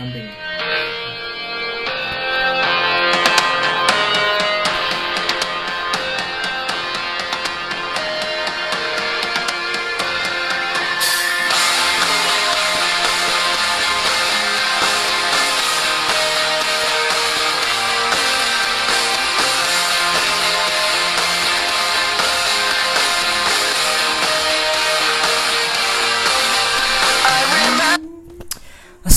também.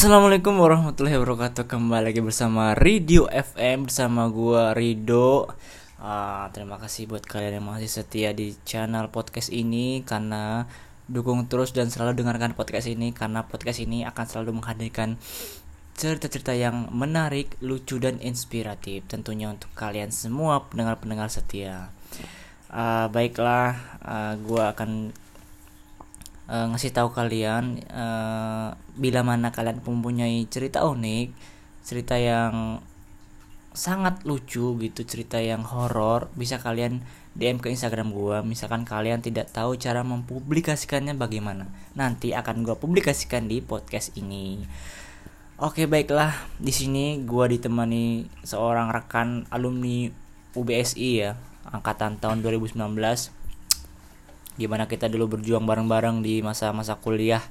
Assalamualaikum warahmatullahi wabarakatuh. Kembali lagi bersama Radio FM Bersama gua Rido. Ah, Terima kasih buat kalian yang masih setia di channel podcast ini Karena dukung terus dan selalu dengarkan podcast ini Karena podcast ini akan selalu menghadirkan cerita-cerita yang menarik, lucu dan inspiratif Tentunya untuk kalian semua pendengar-pendengar setia. Ah, Baiklah, ah, gua akan eh, ngasih tahu kalian eh, bila mana kalian mempunyai cerita unik, cerita yang sangat lucu gitu, cerita yang horor, bisa kalian DM ke Instagram gua. Misalkan kalian tidak tahu cara mempublikasikannya bagaimana, nanti akan gua publikasikan di podcast ini. Oke baiklah, di sini gua ditemani seorang rekan alumni UBSI ya, angkatan tahun 2019 gimana kita dulu berjuang bareng-bareng di masa-masa kuliah.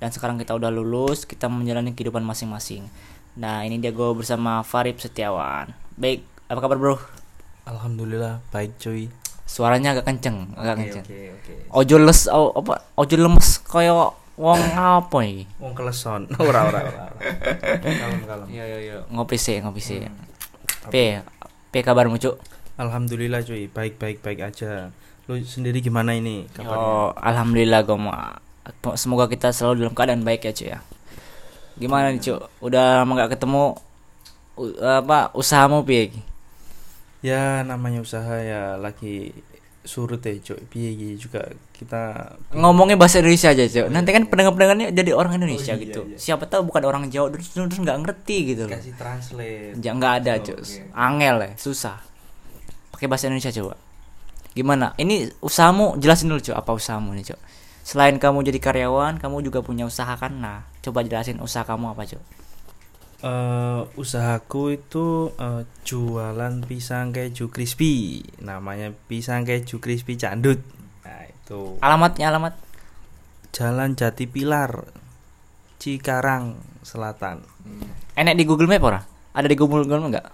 Dan sekarang kita udah lulus kita menjalani kehidupan masing-masing. Nah ini dia gue bersama Farib Setiawan. Baik apa kabar bro? Alhamdulillah baik cuy. Suaranya agak kenceng agak kenceng. oke oke. Ojo les o- apa? Ojo lemes kayak wong apa ini? Wong keleson. Ora ora ora ora. kalem kalem. Iya iya iya. Ngopi sih ngopi sih. Hmm. p p kabarmu cuk? Alhamdulillah cuy. Baik baik baik aja lu sendiri gimana ini kabarnya Oh, alhamdulillah gue mau semoga kita selalu dalam keadaan baik ya cuy ya. Gimana nih cuy? Udah lama gak ketemu u- apa usahamu piye? Ya namanya usaha ya lagi surut ya cuy piye juga kita Ngomongnya bahasa Indonesia aja cuy. Nanti kan pendengar-pendengarnya jadi orang Indonesia Oh, iya, gitu. iya. Siapa tahu bukan orang Jawa terus terus nggak ngerti gitu loh. kasih translate Ya nggak ada Oh, cuy. oke. Angel ya, susah. Pakai bahasa Indonesia coba. Gimana? Ini usahamu jelasin dulu cuy apa usahamu nih cuy. Selain kamu jadi karyawan, kamu juga punya usaha kan? Nah, coba jelasin usaha kamu apa cuy. Eh, usahaku itu eh, jualan pisang keju crispy namanya pisang keju crispy candut nah itu Alamatnya alamat Jalan Jati Pilar Cikarang Selatan Enak di Google Map ora? Ada di Google Map enggak?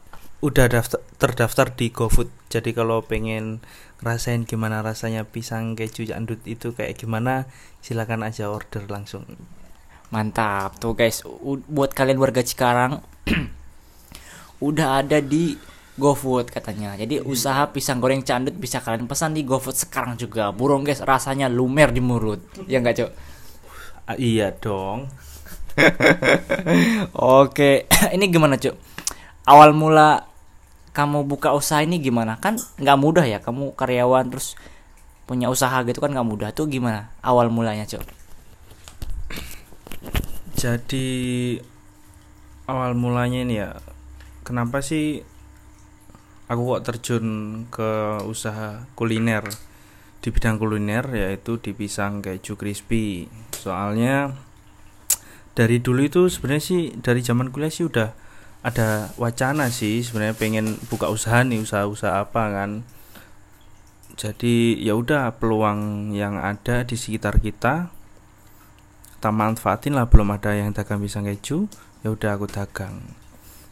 udah daftar, terdaftar di GoFood jadi kalau pengen rasain gimana rasanya pisang keju candut itu kayak gimana silakan aja order langsung Mantap. Tuh guys, u- buat kalian warga Cikarang udah ada di GoFood katanya. Jadi usaha pisang goreng candut bisa kalian pesan di GoFood sekarang juga. Burung guys, rasanya lumer di mulut. Ya enggak, Cok? Ah, iya dong Oke, ini gimana, Cok? Awal mula kamu buka usaha ini gimana? Kan nggak mudah ya, kamu karyawan terus punya usaha gitu kan nggak mudah. Tuh gimana awal mulanya, Cok? jadi awal mulanya ini ya kenapa sih aku kok terjun ke usaha kuliner di bidang kuliner yaitu di pisang keju crispy soalnya dari dulu itu sebenarnya sih dari zaman kuliah sih udah ada wacana sih sebenarnya pengen buka usaha nih usaha-usaha apa kan. Jadi ya udah peluang yang ada di sekitar kita kita manfaatin lah belum ada yang dagang pisang keju ya udah aku dagang.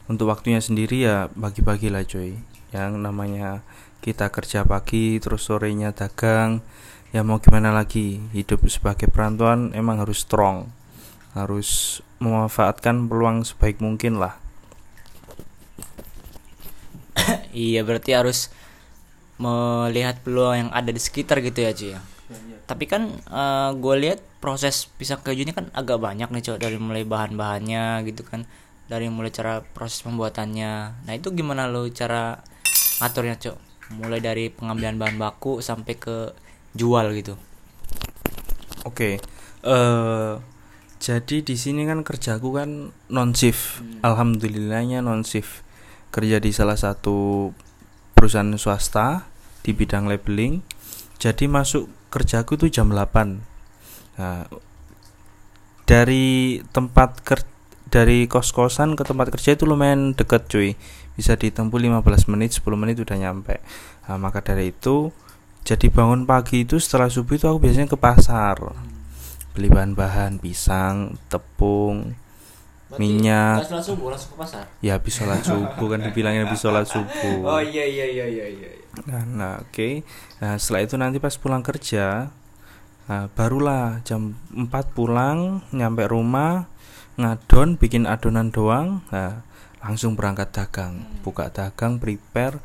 Untuk waktunya sendiri ya bagi-bagi lah cuy. Yang namanya kita kerja pagi terus sorenya dagang ya mau gimana lagi? Hidup sebagai perantauan emang harus strong harus memanfaatkan peluang sebaik mungkin lah Iya berarti harus melihat peluang yang ada di sekitar gitu ya cuy ya. Tapi kan gue lihat proses pisang keju ini kan agak banyak nih cuy dari mulai bahan-bahannya gitu kan, dari mulai cara proses pembuatannya. Nah itu gimana lo cara ngaturnya cuy? Mulai dari pengambilan bahan baku sampai ke jual gitu. Oke, eh jadi di sini kan kerjaku kan non shift. Alhamdulillahnya non shift. Kerja di salah satu perusahaan swasta di bidang labeling. Jadi masuk kerjaku tuh jam 8. Nah, dari tempat ker dari kos-kosan ke tempat kerja itu lumayan deket cuy bisa ditempuh 15 menit 10 menit udah nyampe nah, maka dari itu jadi bangun pagi itu setelah subuh itu aku biasanya ke pasar beli bahan-bahan pisang tepung minyak. sholat subuh langsung ke pasar ya habis sholat subuh kan dibilangnya habis sholat subuh oh iya iya iya iya iya Nah, nah, oke. Nah, setelah itu nanti pas pulang kerja, nah, barulah jam 4 pulang, nyampe rumah, ngadon, bikin adonan doang, nah, langsung berangkat dagang, buka dagang, prepare,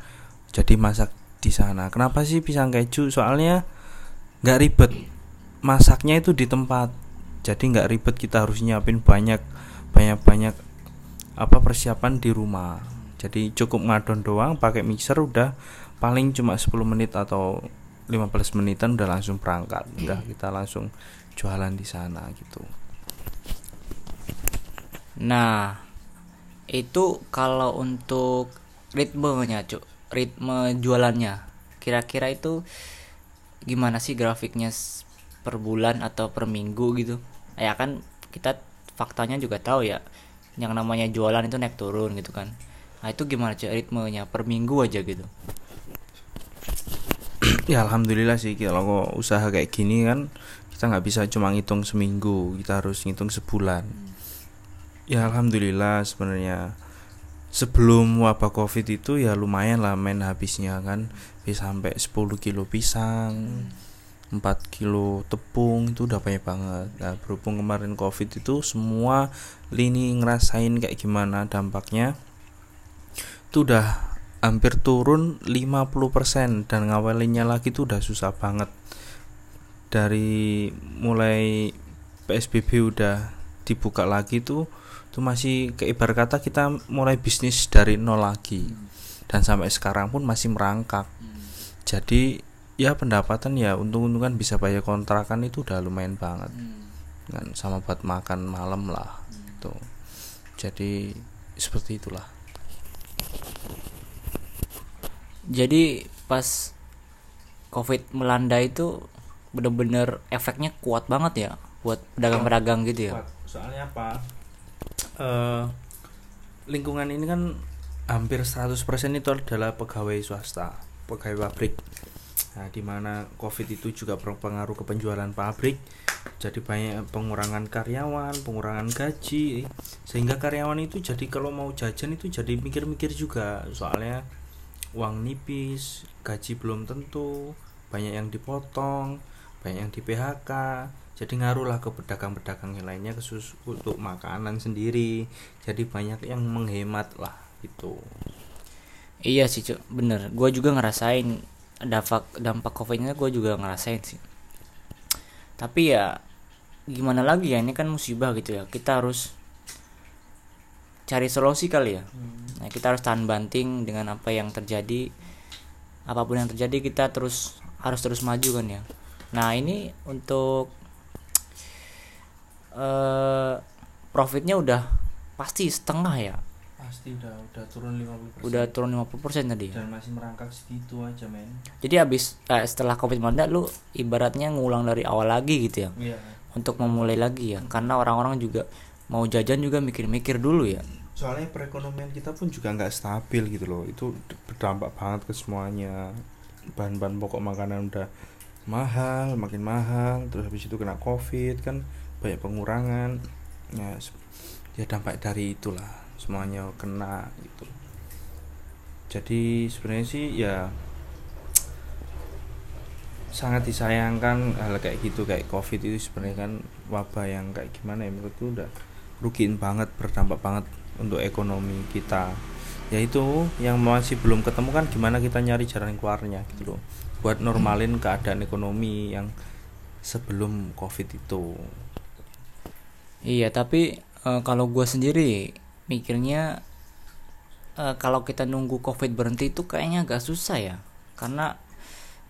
jadi masak di sana. Kenapa sih pisang keju? Soalnya nggak ribet, masaknya itu di tempat, jadi nggak ribet kita harus nyiapin banyak, banyak banyak apa persiapan di rumah. Jadi cukup ngadon doang, pakai mixer udah paling cuma 10 menit atau 15 menitan udah langsung berangkat. Udah kita langsung jualan di sana gitu. Nah itu kalau untuk ritmenya cuk? Ritme jualannya kira-kira itu gimana sih grafiknya per bulan atau per minggu gitu? Ya kan kita faktanya juga tahu ya yang namanya jualan itu naik turun gitu kan. Nah itu gimana cuk ritmenya per minggu aja gitu. Ya alhamdulillah sih kalau usaha kayak gini kan kita nggak bisa cuma ngitung seminggu kita harus ngitung sebulan. Ya alhamdulillah sebenarnya sebelum wabah covid itu ya lumayan lah main habisnya kan. Bisa sampai 10 kilo pisang 4 kilo tepung itu udah banyak banget. Nah berhubung kemarin covid itu semua lini ngerasain kayak gimana dampaknya itu udah hampir turun 50% dan ngawalinnya lagi tuh udah susah banget. Dari mulai PSBB udah dibuka lagi tuh tuh masih ke ibarat kata kita mulai bisnis dari nol lagi. Dan sampai sekarang pun masih merangkak. Jadi ya pendapatan ya untung-untungan bisa bayar kontrakan itu udah lumayan banget kan sama buat makan malam lah tuh jadi seperti itulah jadi pas covid melanda itu bener-bener efeknya kuat banget ya buat pedagang-pedagang gitu ya Kuat. Soalnya apa? Eh lingkungan ini kan hampir 100% itu adalah pegawai swasta, pegawai pabrik. Nah, di mana Covid itu juga berpengaruh ke penjualan pabrik. Jadi banyak pengurangan karyawan, pengurangan gaji sehingga karyawan itu jadi kalau mau jajan itu jadi mikir-mikir juga soalnya uang nipis, gaji belum tentu, banyak yang dipotong, banyak yang di PHK. Jadi ngaruh lah ke pedagang-pedagang yang lainnya khusus untuk makanan sendiri. Jadi banyak yang menghemat lah itu. Iya sih cuk, bener. Gue juga ngerasain dampak dampak covidnya gue juga ngerasain sih. Tapi ya gimana lagi ya ini kan musibah gitu ya. Kita harus cari solusi kali ya. Nah kita harus tahan banting dengan apa yang terjadi. Apa pun yang terjadi kita terus harus terus maju kan ya. Nah ini untuk eh profitnya udah pasti setengah ya. Pasti udah udah turun 50%. Udah turun 50% tadi ya. dan masih merangkak segitu aja, men. Jadi habis eh, setelah covid melanda lu ibaratnya ngulang dari awal lagi gitu ya Iya. untuk memulai lagi ya karena orang-orang juga mau jajan juga mikir-mikir dulu ya. Soalnya perekonomian kita pun juga nggak stabil gitu loh. Itu berdampak banget ke semuanya. Bahan-bahan pokok makanan udah mahal, makin mahal. Terus habis itu kena covid kan banyak pengurangan. Ya, ya dampak dari itulah semuanya kena gitu. Jadi sebenarnya sih ya sangat disayangkan hal kayak gitu kayak covid itu sebenarnya kan wabah yang kayak gimana ya menurutku udah rugiin banget berdampak banget untuk ekonomi kita. Yaitu yang masih belum ketemu kan gimana kita nyari jalan keluarnya gitu loh. Buat normalin keadaan ekonomi yang sebelum covid itu. Iya tapi eh, kalau gua sendiri mikirnya eh, kalau kita nunggu covid berhenti itu kayaknya agak susah ya karena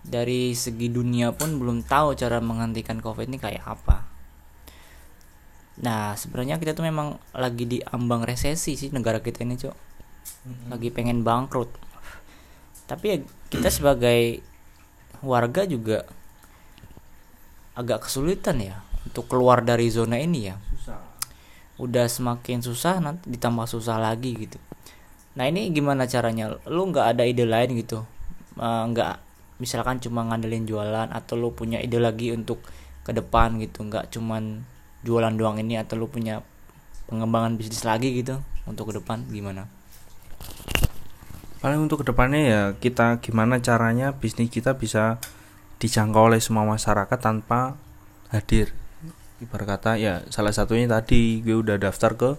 dari segi dunia pun belum tahu cara menghentikan covid ini kayak apa. Nah sebenarnya kita tuh memang lagi di ambang resesi sih negara kita ini cok lagi pengen bangkrut. Tapi ya kita sebagai warga juga agak kesulitan ya untuk keluar dari zona ini ya. Udah semakin susah nanti ditambah susah lagi gitu. Nah ini gimana caranya? Lu nggak ada ide lain gitu? Eh, nggak misalkan cuma ngandelin jualan atau lu punya ide lagi untuk ke depan gitu? Nggak cuman jualan doang ini atau lu punya pengembangan bisnis lagi gitu untuk ke depan? Gimana? Paling untuk ke depannya ya kita gimana caranya bisnis kita bisa dijangkau oleh semua masyarakat tanpa hadir ibarat kata ya salah satunya tadi gue udah daftar ke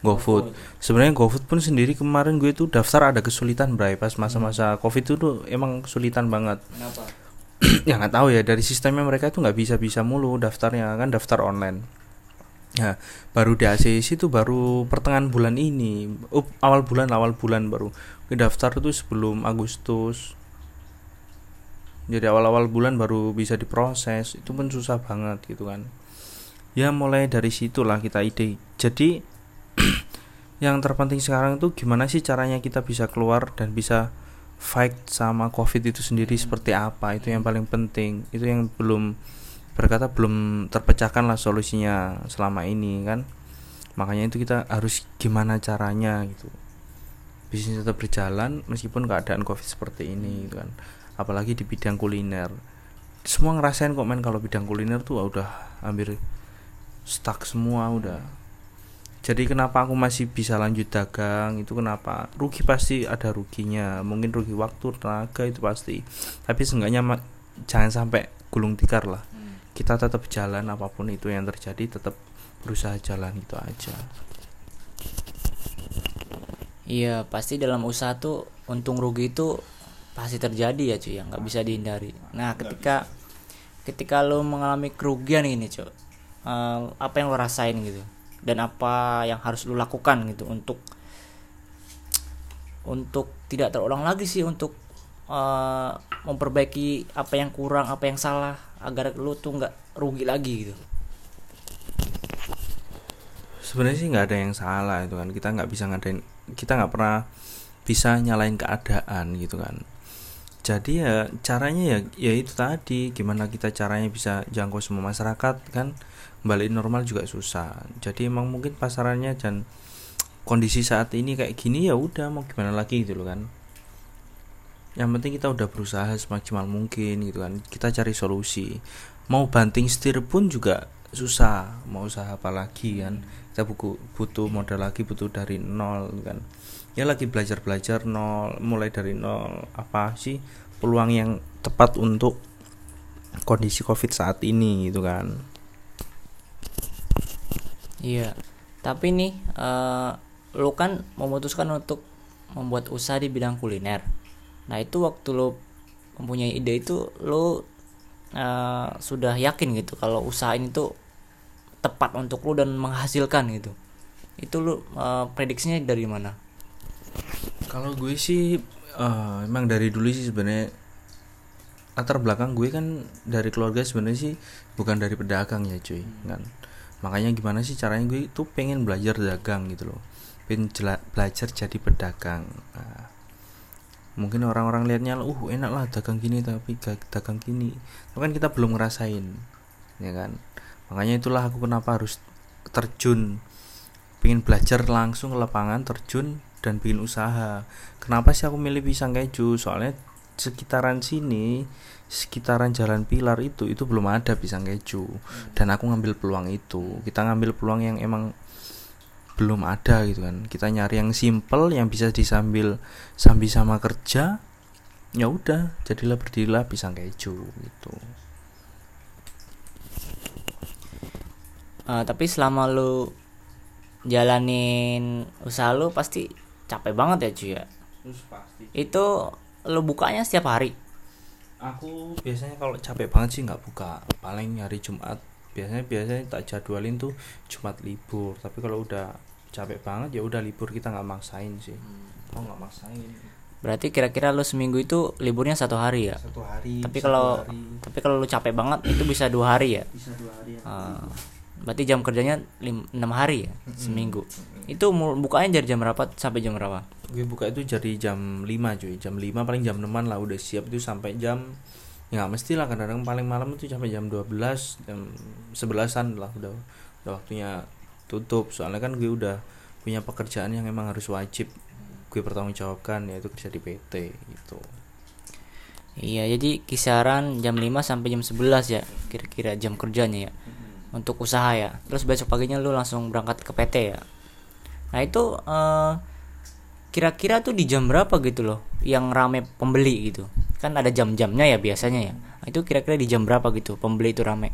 GoFood. Sebenarnya GoFood pun sendiri kemarin gue tuh daftar ada kesulitan Bray pas masa-masa Covid itu tuh emang kesulitan banget. kenapa ya nggak tahu ya dari sistemnya mereka tuh nggak bisa bisa mulu daftarnya kan daftar online. Ya, baru di ACC itu baru pertengahan bulan ini. Oh, awal bulan awal bulan baru. Gue daftar itu sebelum Agustus. Jadi awal-awal bulan baru bisa diproses. Itu pun susah banget gitu kan. Ya mulai dari situlah kita ide. Jadi yang terpenting sekarang itu gimana sih caranya kita bisa keluar dan bisa fight sama covid itu sendiri seperti apa? Itu yang paling penting. Itu yang belum berkata belum terpecahkan lah solusinya selama ini kan? Makanya itu kita harus gimana caranya gitu. Bisnis tetap berjalan meskipun keadaan covid seperti ini gitu kan. Apalagi di bidang kuliner. Semua ngerasain kok men kalau bidang kuliner tuh udah hampir stuck semua udah. Jadi kenapa aku masih bisa lanjut dagang? Itu kenapa? Rugi pasti ada ruginya. Mungkin rugi waktu tenaga itu pasti. Tapi seenggaknya jangan sampai gulung tikar lah. Kita tetap jalan apa pun itu yang terjadi tetap berusaha jalan itu aja. Iya pasti dalam usaha tuh untung rugi itu pasti terjadi ya cuy yang nggak bisa dihindari. Nah ketika ketika lo mengalami kerugian ini cuy eh, apa yang lo rasain gitu dan apa yang harus lo lakukan gitu untuk untuk tidak terulang lagi sih untuk eh, memperbaiki apa yang kurang apa yang salah agar lo tuh nggak rugi lagi gitu. Sebenarnya sih nggak ada yang salah itu kan. Kita nggak bisa ngadain kita nggak pernah bisa nyalain keadaan gitu kan. Jadi ya caranya ya ya itu tadi. Gimana kita caranya bisa jangkau semua masyarakat kan balik normal juga susah. Jadi emang mungkin pasarannya dan kondisi saat ini kayak gini ya udah mau gimana lagi gitu loh kan. Yang penting kita udah berusaha semaksimal mungkin gitu kan. Kita cari solusi. Mau banting setir pun juga susah. Mau usaha apa lagi kan. Kita buku butuh modal lagi butuh dari nol kan. Ya lagi belajar belajar nol mulai dari nol apa sih peluang yang tepat untuk kondisi covid saat ini gitu kan Iya, tapi nih eh lu kan memutuskan untuk membuat usaha di bidang kuliner. Nah itu waktu lu mempunyai ide itu lu eh, sudah yakin gitu kalau usaha ini tuh tepat untuk lu dan menghasilkan gitu. Itu lu eh, prediksinya dari mana? kalau gue sih eh, emang dari dulu sih sebenarnya latar belakang gue kan dari keluarga sebenarnya sih bukan dari pedagang ya cuy kan makanya gimana sih caranya gue tuh pengen belajar dagang gitu loh. Pengen belajar jadi pedagang. Nah, mungkin orang-orang liatnya uh enak lah dagang gini tapi ga- dagang gini. Tapi kan kita belum ngerasain ya kan? Makanya itulah aku kenapa harus terjun pengen belajar langsung ke lapangan terjun dan bikin usaha. Kenapa sih aku milih pisang keju? Soalnya sekitaran sini sekitaran jalan pilar itu itu belum ada pisang keju. Dan aku ngambil peluang itu. Kita ngambil peluang yang emang belum ada gitu kan. Kita nyari yang simple yang bisa disambil sambil sama kerja ya udah jadilah berdirilah pisang keju gitu. Eh, tapi selama lu jalanin usaha lu pasti capek banget ya cuy ya. Itu lu bukanya setiap hari. Aku biasanya kalau capek banget sih nggak buka. Paling hari Jumat. Biasanya biasanya tak jadwalin tuh Jumat libur. Tapi kalau udah capek banget ya udah libur. Kita nggak maksain sih. Oh nggak maksain. Berarti kira-kira lu seminggu itu liburnya satu hari ya. satu hari Tapi kalau tapi kalau lu capek banget itu bisa dua hari ya. bisa dua hari ya. Ah, berarti jam kerjanya lim- enam hari ya? Seminggu. Itu bukanya dari jam berapa sampai jam berapa? gue buka itu dari jam 5 cuy jam 5 paling jam 6 lah udah siap itu sampai jam ya nggak mesti lah kadang-kadang paling malam itu sampai jam 12 jam 11an lah udah udah waktunya tutup soalnya kan gue udah punya pekerjaan yang emang harus wajib gue bertanggung jawabkan yaitu kerja di PT gitu Iya, jadi kisaran jam 5 sampai jam 11 ya, kira-kira jam kerjanya ya. Untuk usaha ya. Terus besok paginya lu langsung berangkat ke PT ya. Nah, itu eh, kira-kira tuh di jam berapa gitu loh yang rame pembeli gitu. Kan ada jam-jamnya ya biasanya ya. Nah, itu kira-kira di jam berapa gitu pembeli itu rame?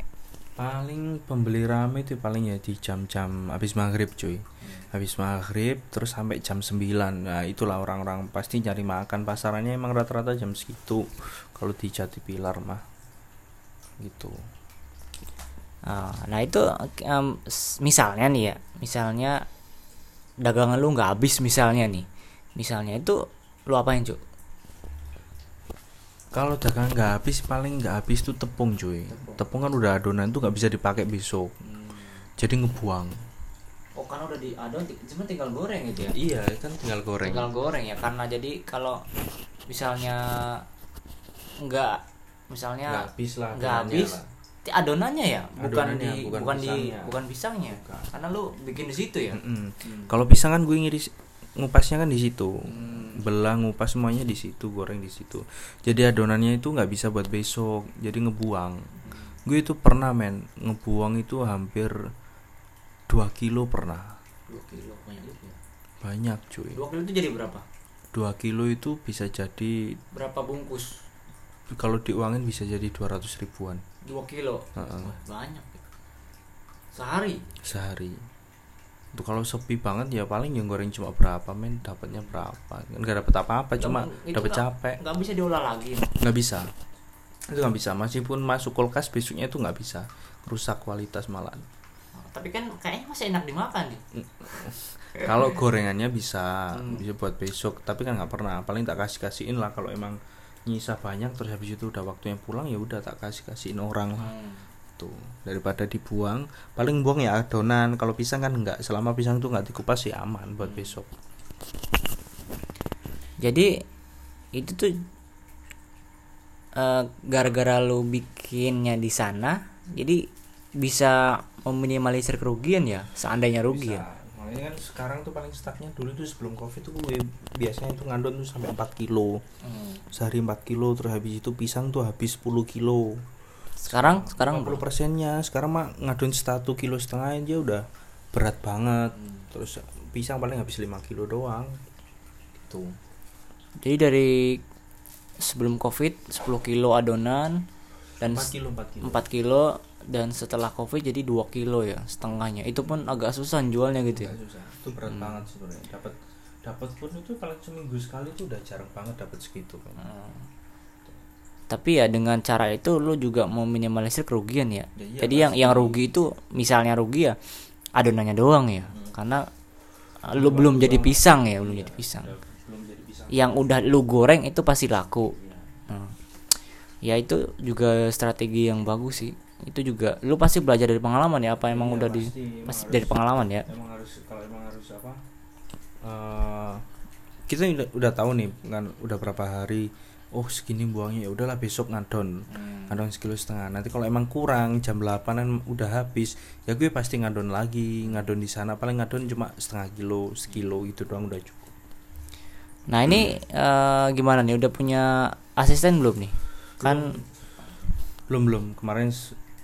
paling pembeli rame itu paling ya di jam-jam habis maghrib cuy habis maghrib terus sampai jam 9 nah itulah orang-orang pasti nyari makan pasarannya emang rata-rata jam segitu kalau di Jati Pilar mah gitu Ah, Nah, itu s- misalnya nih ya, misalnya dagangan lu nggak habis misalnya nih. Misalnya itu lu apain, Cuk? kalau dagang nggak habis paling nggak habis tuh tepung cuy tepung kan udah adonan tuh nggak bisa dipakai besok jadi ngebuang Oh, karena udah di adon cuma tinggal goreng gitu ya. iya kan tinggal goreng Tinggal goreng ya karena jadi kalau misalnya nggak misalnya nggak habis lah nggak habis lah. Adonannya ya? Bukan Adonannya, di bukan bukan, di bukan pisangnya? Bukan. karena lu bikin di situ ya? Mm-mm. kalau pisang kan gue ngiris ngupasnya kan di situ. Hmm. belah ngupas semuanya di situ goreng di situ. Jadi adonannya itu nggak bisa buat besok jadi ngebuang. Gue itu pernah men. Ngebuang itu hampir 2 kilo pernah. Dua kilo banyak ya? Banyak cuy. Dua kilo itu jadi berapa? 2 kilo itu bisa jadi berapa bungkus? Kalau diuangin bisa jadi 200 ribuan dua kilo. Wah, banyak ya. sehari? Sehari. Itu kalau sepi banget ya paling yang goreng cuma berapa men? Dapatnya berapa? Kan nggak dapat apa-apa cuma Itu dapat capek. nggak bisa diolah lagi. Nggak bisa. Itu nggak bisa. Meskipun masuk kulkas besoknya itu nggak bisa. Rusak kualitas malah tapi kan kayaknya masih enak dimakan nih kalau gorengannya bisa Hmm. bisa buat besok. Tapi kan nggak pernah. Paling tak kasih kasihin lah kalau emang nyisa banyak terus habis itu udah waktunya pulang ya udah tak kasih kasihin orang lah. Hmm. tuh daripada dibuang paling buang ya adonan. Kalau pisang kan nggak selama pisang tuh nggak dikupas ya aman buat besok. Jadi itu tuh eh, gara-gara lu bikinnya di sana jadi bisa meminimalisir kerugian ya? Seandainya rugi ya makanya kan sekarang tuh paling startnya dulu tuh sebelum covid tuh gue biasanya tuh ngandon tuh sampai 4 kilo. Sehari 4 kilo terus habis itu pisang tuh habis 10 kilo. Sekarang? Sekarang 40 persennya. Sekarang mah ngadon satu kilo setengah aja udah berat banget. Terus pisang paling habis 5 kilo doang. Gitu. Jadi dari sebelum covid 10 kilo adonan dan 4 kilo 4 kilo. 4 kilo dan setelah covid jadi 2 kilo ya setengahnya. Itu pun agak susah jualnya gitu ya. Nggak susah. Itu berat banget sebenarnya. Dapat dapat pun itu paling seminggu sekali tuh udah jarang banget dapat segitu. Kan tapi ya dengan cara itu lu juga mau minimalisir kerugian ya, Ya iya, jadi yang yang rugi itu misalnya rugi ya adonannya doang ya. Karena uh, lu belum jadi pisang ya belum jadi pisang. Udah belum jadi pisang. Yang udah lu goreng itu pasti laku. Nah, ya itu juga strategi yang bagus sih itu juga lu pasti belajar dari pengalaman ya apa emang Iya, udah di pasti, emang pasti harus. dari pengalaman ya. emang harus kalau emang harus apa eh, kita udah udah tahu nih kan udah berapa hari oh segini buangnya ya udahlah besok ngadon. Ngadon sekilo setengah. Nanti kalau emang kurang jam 8 udah habis ya gue pasti ngadon lagi ngadon di sana. Paling ngadon cuma setengah kilo sekilo itu doang udah cukup. Nah ini eh, gimana nih? Udah punya asisten belum nih? Kan belum. Belum kemarin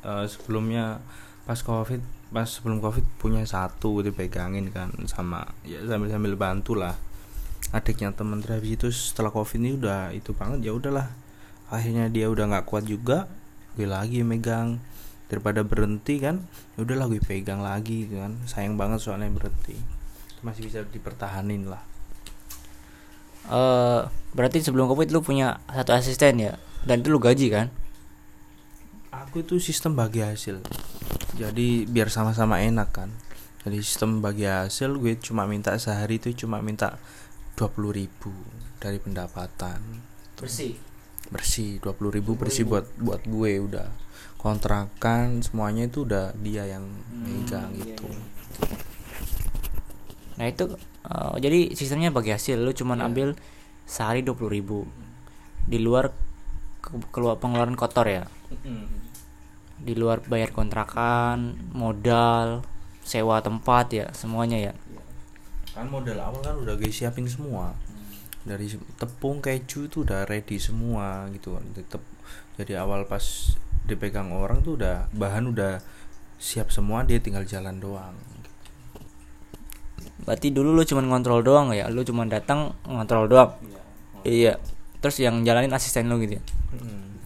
eh, sebelumnya pas covid pas sebelum covid punya satu dipegangin kan sama ya sambil sambil bantu lah. Adiknya temen terus habis itu setelah covid ini udah itu banget ya udahlah. Akhirnya dia udah nggak kuat juga gue lagi megang. Daripada berhenti kan ya udahlah gue pegang lagi kan. Sayang banget soalnya berhenti. Masih bisa dipertahanin lah. Eh berarti sebelum covid lu punya satu asisten ya? Dan itu lu gaji kan aku itu sistem bagi hasil. Jadi biar sama-sama enak kan. Jadi sistem bagi hasil gue cuma minta sehari itu cuma minta 20.000 ribu dari pendapatan. Bersih? Bersih 20.000 ribu bersih buat buat gue udah. Kontrakan semuanya itu udah dia yang megang iya, gitu. nah itu eh, jadi sistemnya bagi hasil lu cuman Iya. ambil sehari dua ribu. Di luar keluar pengeluaran kotor ya? Di luar bayar kontrakan modal sewa tempat ya semuanya ya? Kan modal awal kan udah guys siapin semua. Dari se- tepung keju itu udah ready semua gitu kan. Tetep jadi awal pas dipegang orang tuh udah bahan udah siap semua dia tinggal jalan doang. Berarti dulu lu cuman ngontrol doang ya? Lu cuman datang ngontrol doang? Iya. Terus yang jalanin asisten lu gitu ya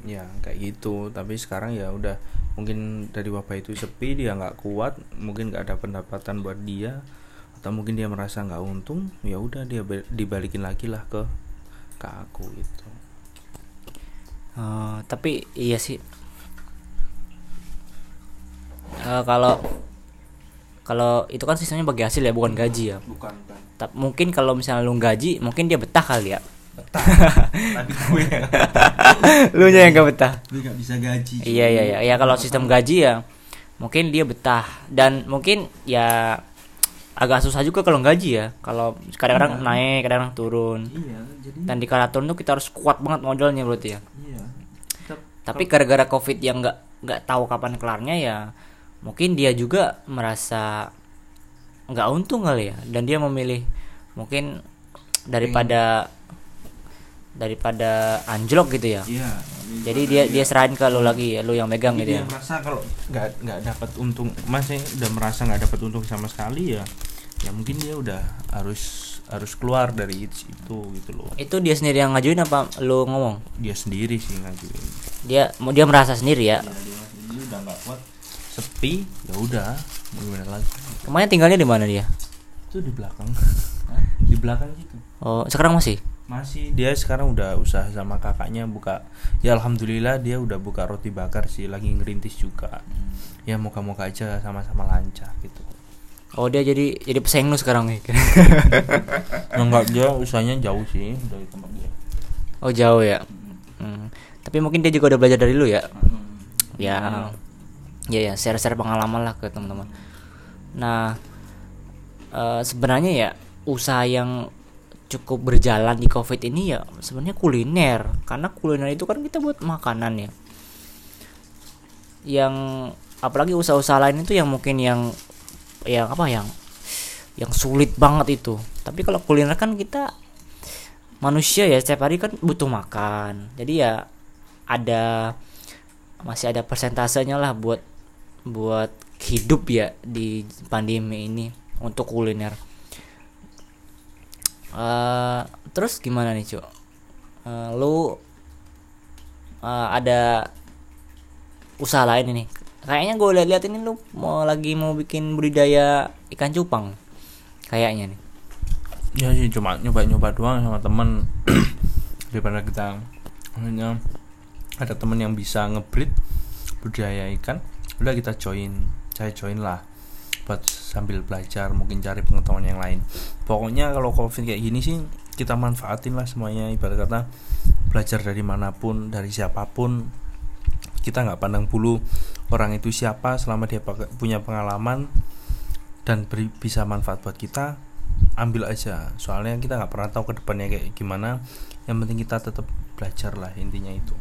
ya kayak gitu. Tapi sekarang ya udah mungkin dari wabah itu sepi dia nggak kuat mungkin nggak ada pendapatan buat dia atau mungkin dia merasa nggak untung ya udah dia dibalikin lagi lah ke ke aku gitu. Eh, tapi iya sih. Eh, kalau kalau itu kan sistemnya bagi hasil ya bukan gaji ya. Bukan kan Ta- mungkin kalau misalnya lu gaji mungkin dia betah kali ya betah. Tapi gue. Yang lu nya yang gak betah? Gue nggak bisa gaji iya iya iya. Ya kalau sistem gaji ya mungkin dia betah. Dan mungkin ya agak susah juga kalau gaji ya. Kalau kadang-kadang naik kadang-kadang turun. Iya jadi dan di kala turun tuh kita harus kuat banget modalnya berarti ya. Iya. Tetap- tapi gara-gara covid yang nggak nggak tahu kapan kelarnya ya mungkin dia juga merasa nggak untung kali ya. Dan dia memilih mungkin daripada daripada anjlok gitu ya? Iya jadi dia dia serahin ke lu lagi ya lu yang megang gitu dia ya merasa kalau nggak nggak dapat untung masih udah merasa nggak dapat untung sama sekali ya ya mungkin dia udah harus harus keluar dari itu itu gitu loh. Itu dia sendiri yang ngajuin apa lu ngomong? Dia sendiri sih ngajuin. Dia mau dia merasa sendiri ya? Ya, dia sendiri udah nggak kuat sepi ya udah mau gimana lagi? Kemarin tinggalnya di mana dia? Itu di belakang. Di belakang gitu oh sekarang masih masih dia sekarang udah usaha sama kakaknya buka ya alhamdulillah dia udah buka roti bakar sih lagi ngerintis juga. Ya moga-moga aja sama-sama lancar gitu. Oh dia jadi jadi pesaing lu sekarang nih enggak dia usahanya jauh sih dari tempat dia. Oh jauh ya? Hmm. tapi mungkin dia juga udah belajar dari lu ya? Ya. Ya ya share share pengalaman lah ke teman-teman. Nah eh, sebenarnya ya usaha yang cukup berjalan di covid ini ya sebenarnya kuliner. Karena kuliner itu kan kita buat makanan ya. Yang apalagi usaha-usaha lain itu yang mungkin yang yang apa yang yang sulit banget itu. Tapi kalau kuliner kan kita manusia ya setiap hari kan butuh makan. Jadi ya ada masih ada persentasenya lah buat buat hidup ya di pandemi ini untuk kuliner Eh, terus gimana nih cuk? Eh, lu eh, ada usaha lain ini? Kayaknya gue lihat-lihat ini lu mau lagi mau bikin budidaya ikan cupang kayaknya nih. Ya sih cuma nyoba-nyoba doang sama temen. Daripada kita hanya ada temen yang bisa ngebreed budidaya ikan udah kita join saya join lah buat sambil belajar mungkin cari pengetahuan yang lain. Pokoknya kalau covid kayak gini sih kita manfaatin lah semuanya. Ibarat kata belajar dari mana pun dari siapa pun kita nggak pandang bulu orang itu siapa selama dia punya pengalaman dan beri, bisa manfaat buat kita ambil aja. Soalnya kita nggak pernah tahu ke depannya kayak gimana. Yang penting kita tetap belajar lah intinya itu.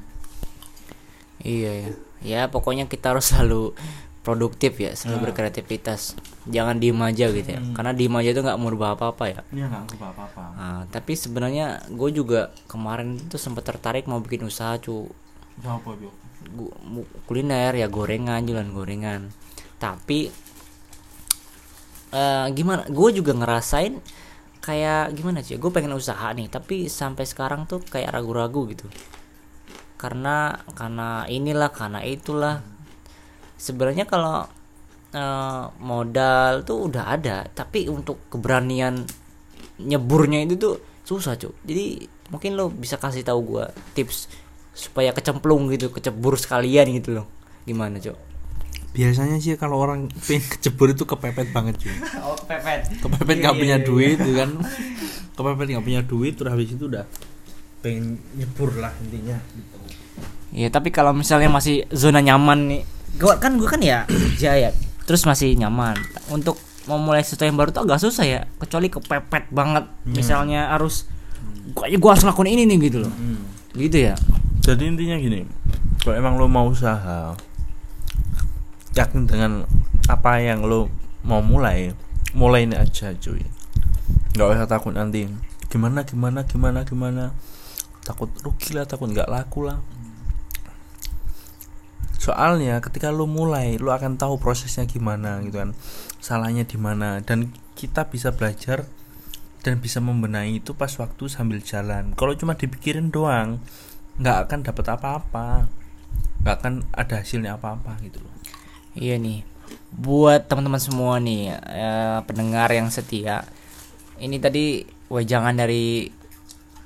Iya ya. Ya pokoknya kita harus selalu produktif ya, selalu Nah. berkreativitas. Jangan diem aja gitu ya. Karena diem aja itu nggak merubah apa-apa ya. ya nggak apa apa Nah, tapi sebenarnya gue juga kemarin itu sempat tertarik mau bikin usaha cu apa? Gu- kuliner ya gorengan jualan gorengan tapi eh gimana gue juga ngerasain kayak gimana sih gue pengen usaha nih tapi sampai sekarang tuh kayak ragu-ragu gitu karena karena inilah karena itulah sebenarnya kalau eh, modal tuh udah ada tapi untuk keberanian nyeburnya itu tuh susah cuy jadi mungkin lo bisa kasih tahu gua tips supaya kecemplung gitu kecebur sekalian gitu loh. Gimana cuy biasanya sih kalau orang pengen kecebur itu kepepet banget cuy oh kepepet. Kepepet nggak punya duit tuh kan. Kepepet nggak punya duit terus habis itu udah pengen nyebur lah intinya gitu. Iya tapi kalau misalnya masih zona nyaman nih gua kan gua kan ya kerja ya terus masih nyaman. Untuk mau mulai sesuatu yang baru tuh agak susah ya kecuali kepepet banget. Misalnya harus gua gua harus ngelakuin ini nih gitu loh. Gitu ya. Jadi intinya gini kalau emang lo mau usaha yakin dengan apa yang lo mau mulai mulai ini aja cuy. Nggak usah takut nanti gimana gimana gimana gimana? Takut rugi lah takut nggak laku lah soalnya ketika lu mulai lu akan tahu prosesnya gimana gitu kan. Salahnya di mana. Dan kita bisa belajar dan bisa membenahi itu pas waktu sambil jalan. Kalau cuma dipikirin doang nggak akan dapat apa-apa. Nggak akan ada hasilnya apa-apa gitu loh. Iya nih, buat teman-teman semua nih eh, pendengar yang setia, ini tadi wejangan dari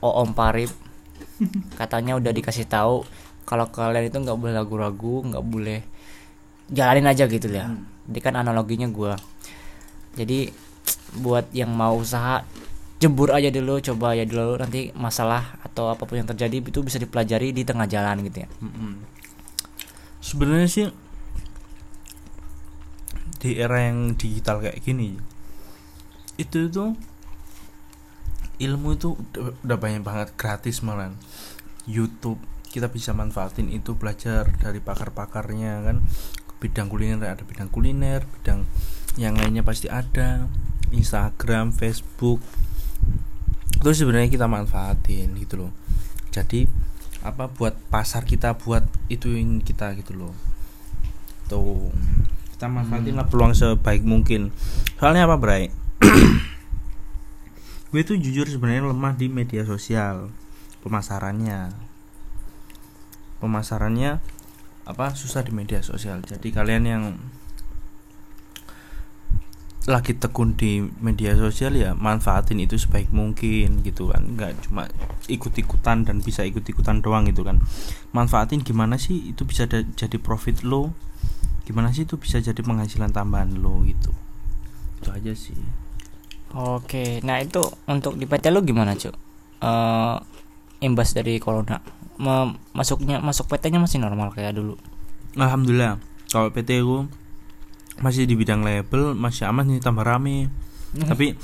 Oom Parip, katanya udah dikasih tahu kalau kalian itu nggak boleh ragu-ragu, nggak boleh jalanin aja gitu ya. Jadi kan analoginya gua. Jadi buat yang mau usaha jebur aja dulu, coba ya dulu nanti masalah atau apa pun yang terjadi itu bisa dipelajari di tengah jalan gitu ya. sebenarnya sih di era yang digital kayak gini itu tuh ilmu itu udah, udah banyak banget gratis malah YouTube kita bisa manfaatin itu belajar dari pakar-pakarnya kan? Bidang kuliner ada bidang kuliner bidang yang lainnya pasti ada. Instagram Facebook. Itu sebenarnya kita manfaatin gitu loh. Jadi apa buat pasar kita buat ituin kita gitu loh. Tuh. Kita manfaatin lah peluang sebaik mungkin. Soalnya apa Bray? Gue tuh jujur sebenarnya lemah di media sosial. Pemasarannya pemasarannya apa susah di media sosial. Jadi kalian yang lagi tekun di media sosial ya manfaatin itu sebaik mungkin gitu kan. Nggak cuma ikut-ikutan dan bisa ikut-ikutan doang gitu kan. Manfaatin gimana sih itu bisa jadi profit lo? Gimana sih itu bisa jadi penghasilan tambahan lo gitu? Itu aja sih. Oke, nah itu untuk di lu gimana cuk? Eh, imbas dari corona, masuknya masuk PT-nya masih normal kayak dulu. alhamdulillah kalau PT ku masih di bidang label masih aman nih tambah rame tapi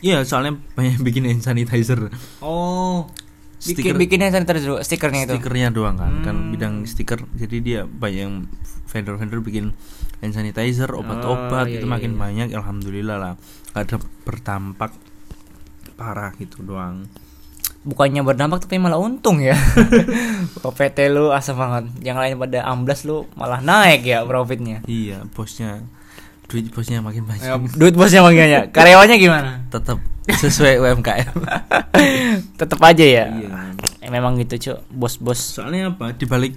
iya soalnya banyak bikin hand sanitizer Oh, Stiker- bikin bikinnya sanitizer dulu, stikernya itu. stikernya doang kan kan Hmm. bidang stiker jadi dia banyak yang vendor-vendor bikin hand sanitizer obat-obat Oh, iya, itu iya, makin iya. banyak alhamdulillah lah gak ada berdampak parah gitu doang Bukannya berdampak tapi malah untung ya. PT lu asam banget. Yang lain pada amblas lu malah naik ya profitnya. iya bosnya duit bosnya makin banyak Ya, duit bosnya makanya. Karyawannya gimana? tetap sesuai UMKM Tetep aja ya. iya Eh, memang gitu cuk, bos-bos. soalnya apa di balik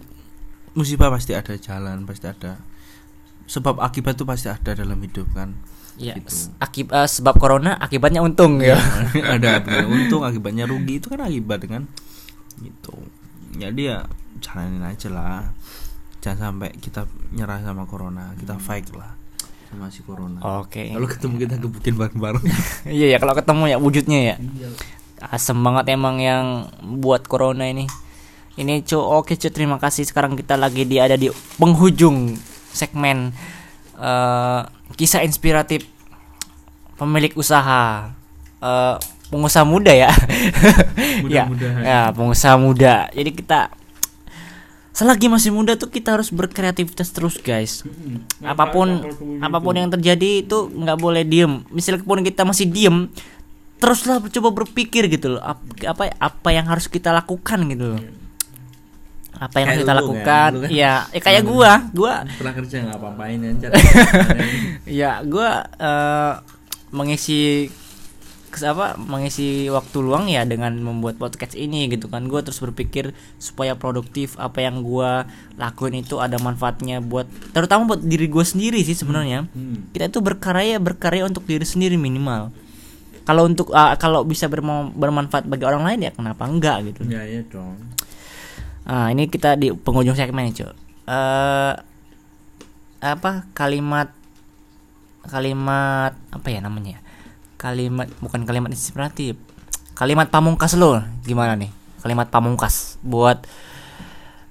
musibah pasti ada jalan pasti ada sebab akibat itu pasti ada dalam hidup kan Ya, Gitu. akib eh, sebab corona akibatnya untung ya. ada akibatnya untung akibatnya rugi itu kan akibat kan gitu jadi ya jalanin aja lah jangan sampai kita nyerah sama corona kita fight lah sama si corona Oke. kalau ketemu kita gebukin bareng-bareng Iya ya kalau ketemu ya wujudnya ya. Asem banget emang yang buat corona ini. Ini cu oke cu terima kasih sekarang kita lagi di ada di penghujung segmen eh, kisah inspiratif pemilik usaha eh, pengusaha muda ya. ya, Mudah-mudahan. ya pengusaha muda. Jadi kita selagi masih muda tuh kita harus berkreativitas terus guys. apa pun apa pun yang terjadi itu nggak boleh diem meskipun kita masih diem teruslah coba berpikir gitu loh Ap- apa apa yang harus kita lakukan gitu loh apa yang Kayak kita lu kan, lakukan? kan. ya ya kayak gua. Gua pernah kerja nggak apa-apain kan ya gua eh, mengisi apa mengisi waktu luang ya dengan membuat podcast ini gitu kan. Gua terus berpikir supaya produktif apa yang gua lakuin itu ada manfaatnya buat terutama buat diri gua sendiri sih sebenarnya. Hmm. kita itu berkarya berkarya untuk diri sendiri minimal. Kalau untuk ah, kalau bisa berma- bermanfaat bagi orang lain ya kenapa enggak gitu. Ya ya dong ah ini kita di penghujung segmen nih cuy Eh, apa kalimat kalimat apa ya namanya ya? kalimat bukan kalimat inspiratif. Kalimat pamungkas lo gimana nih? Kalimat pamungkas buat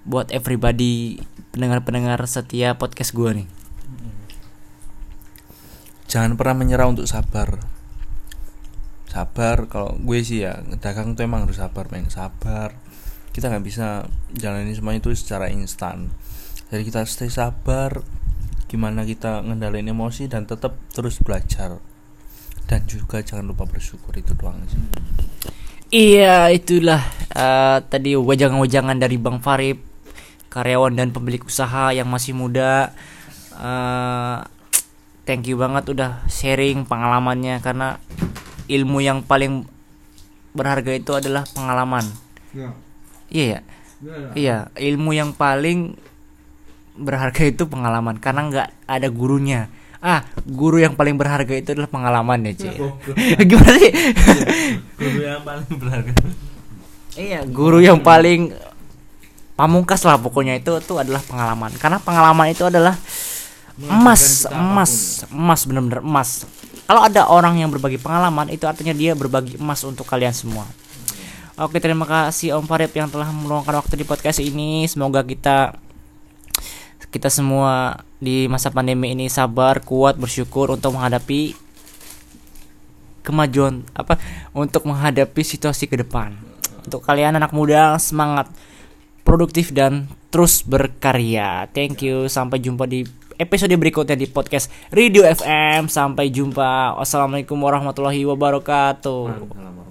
buat everybody pendengar-pendengar setia podcast gua nih. Jangan pernah menyerah untuk sabar. Sabar kalau gue sih ya dagang tuh emang harus sabar main sabar kita nggak bisa jalanin semuanya itu secara instan jadi kita stay sabar gimana kita ngendalin emosi dan tetap terus belajar dan juga jangan lupa bersyukur itu doang sih Iya itulah uh, tadi wajangan-wajangan dari Bang Farib karyawan dan pemilik usaha yang masih muda. Uh, thank you banget udah sharing pengalamannya karena ilmu yang paling berharga itu adalah pengalaman. Ya. Iya ya. Iya ilmu yang paling berharga itu pengalaman karena nggak ada gurunya. Ah, guru yang paling berharga itu adalah pengalaman ya, Ci. Gimana sih? guru yang paling berharga Iya, guru yang paling pamungkas lah pokoknya itu itu adalah pengalaman. Karena pengalaman itu adalah emas, emas, emas benar-benar emas. Kalau ada orang yang berbagi pengalaman itu artinya dia berbagi emas untuk kalian semua. Oke, terima kasih Om Farid yang telah meluangkan waktu di podcast ini. Semoga kita kita semua di masa pandemi ini sabar, kuat, bersyukur untuk menghadapi kemajuan apa untuk menghadapi situasi ke depan. Untuk kalian anak muda semangat produktif dan terus berkarya. Thank you. Sampai jumpa di episode berikutnya di podcast Radio FM. Sampai jumpa. Wassalamualaikum warahmatullahi wabarakatuh.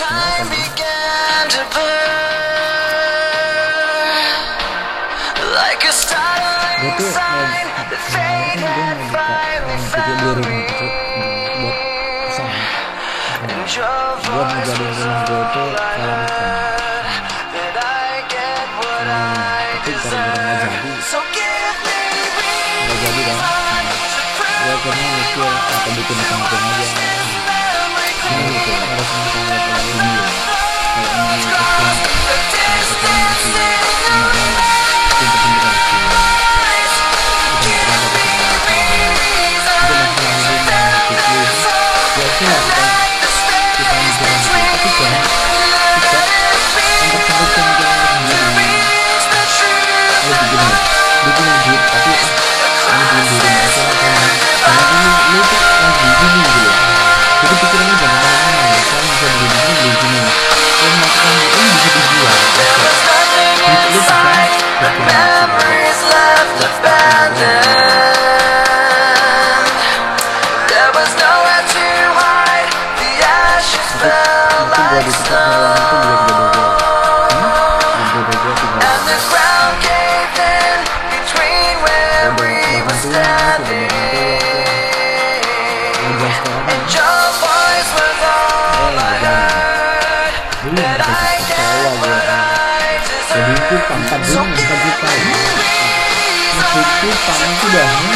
Time began to burn. Like a startling sign that fate had finally found me. And your voice was all I heard. That I get what I deserve. So give me reason to prove the to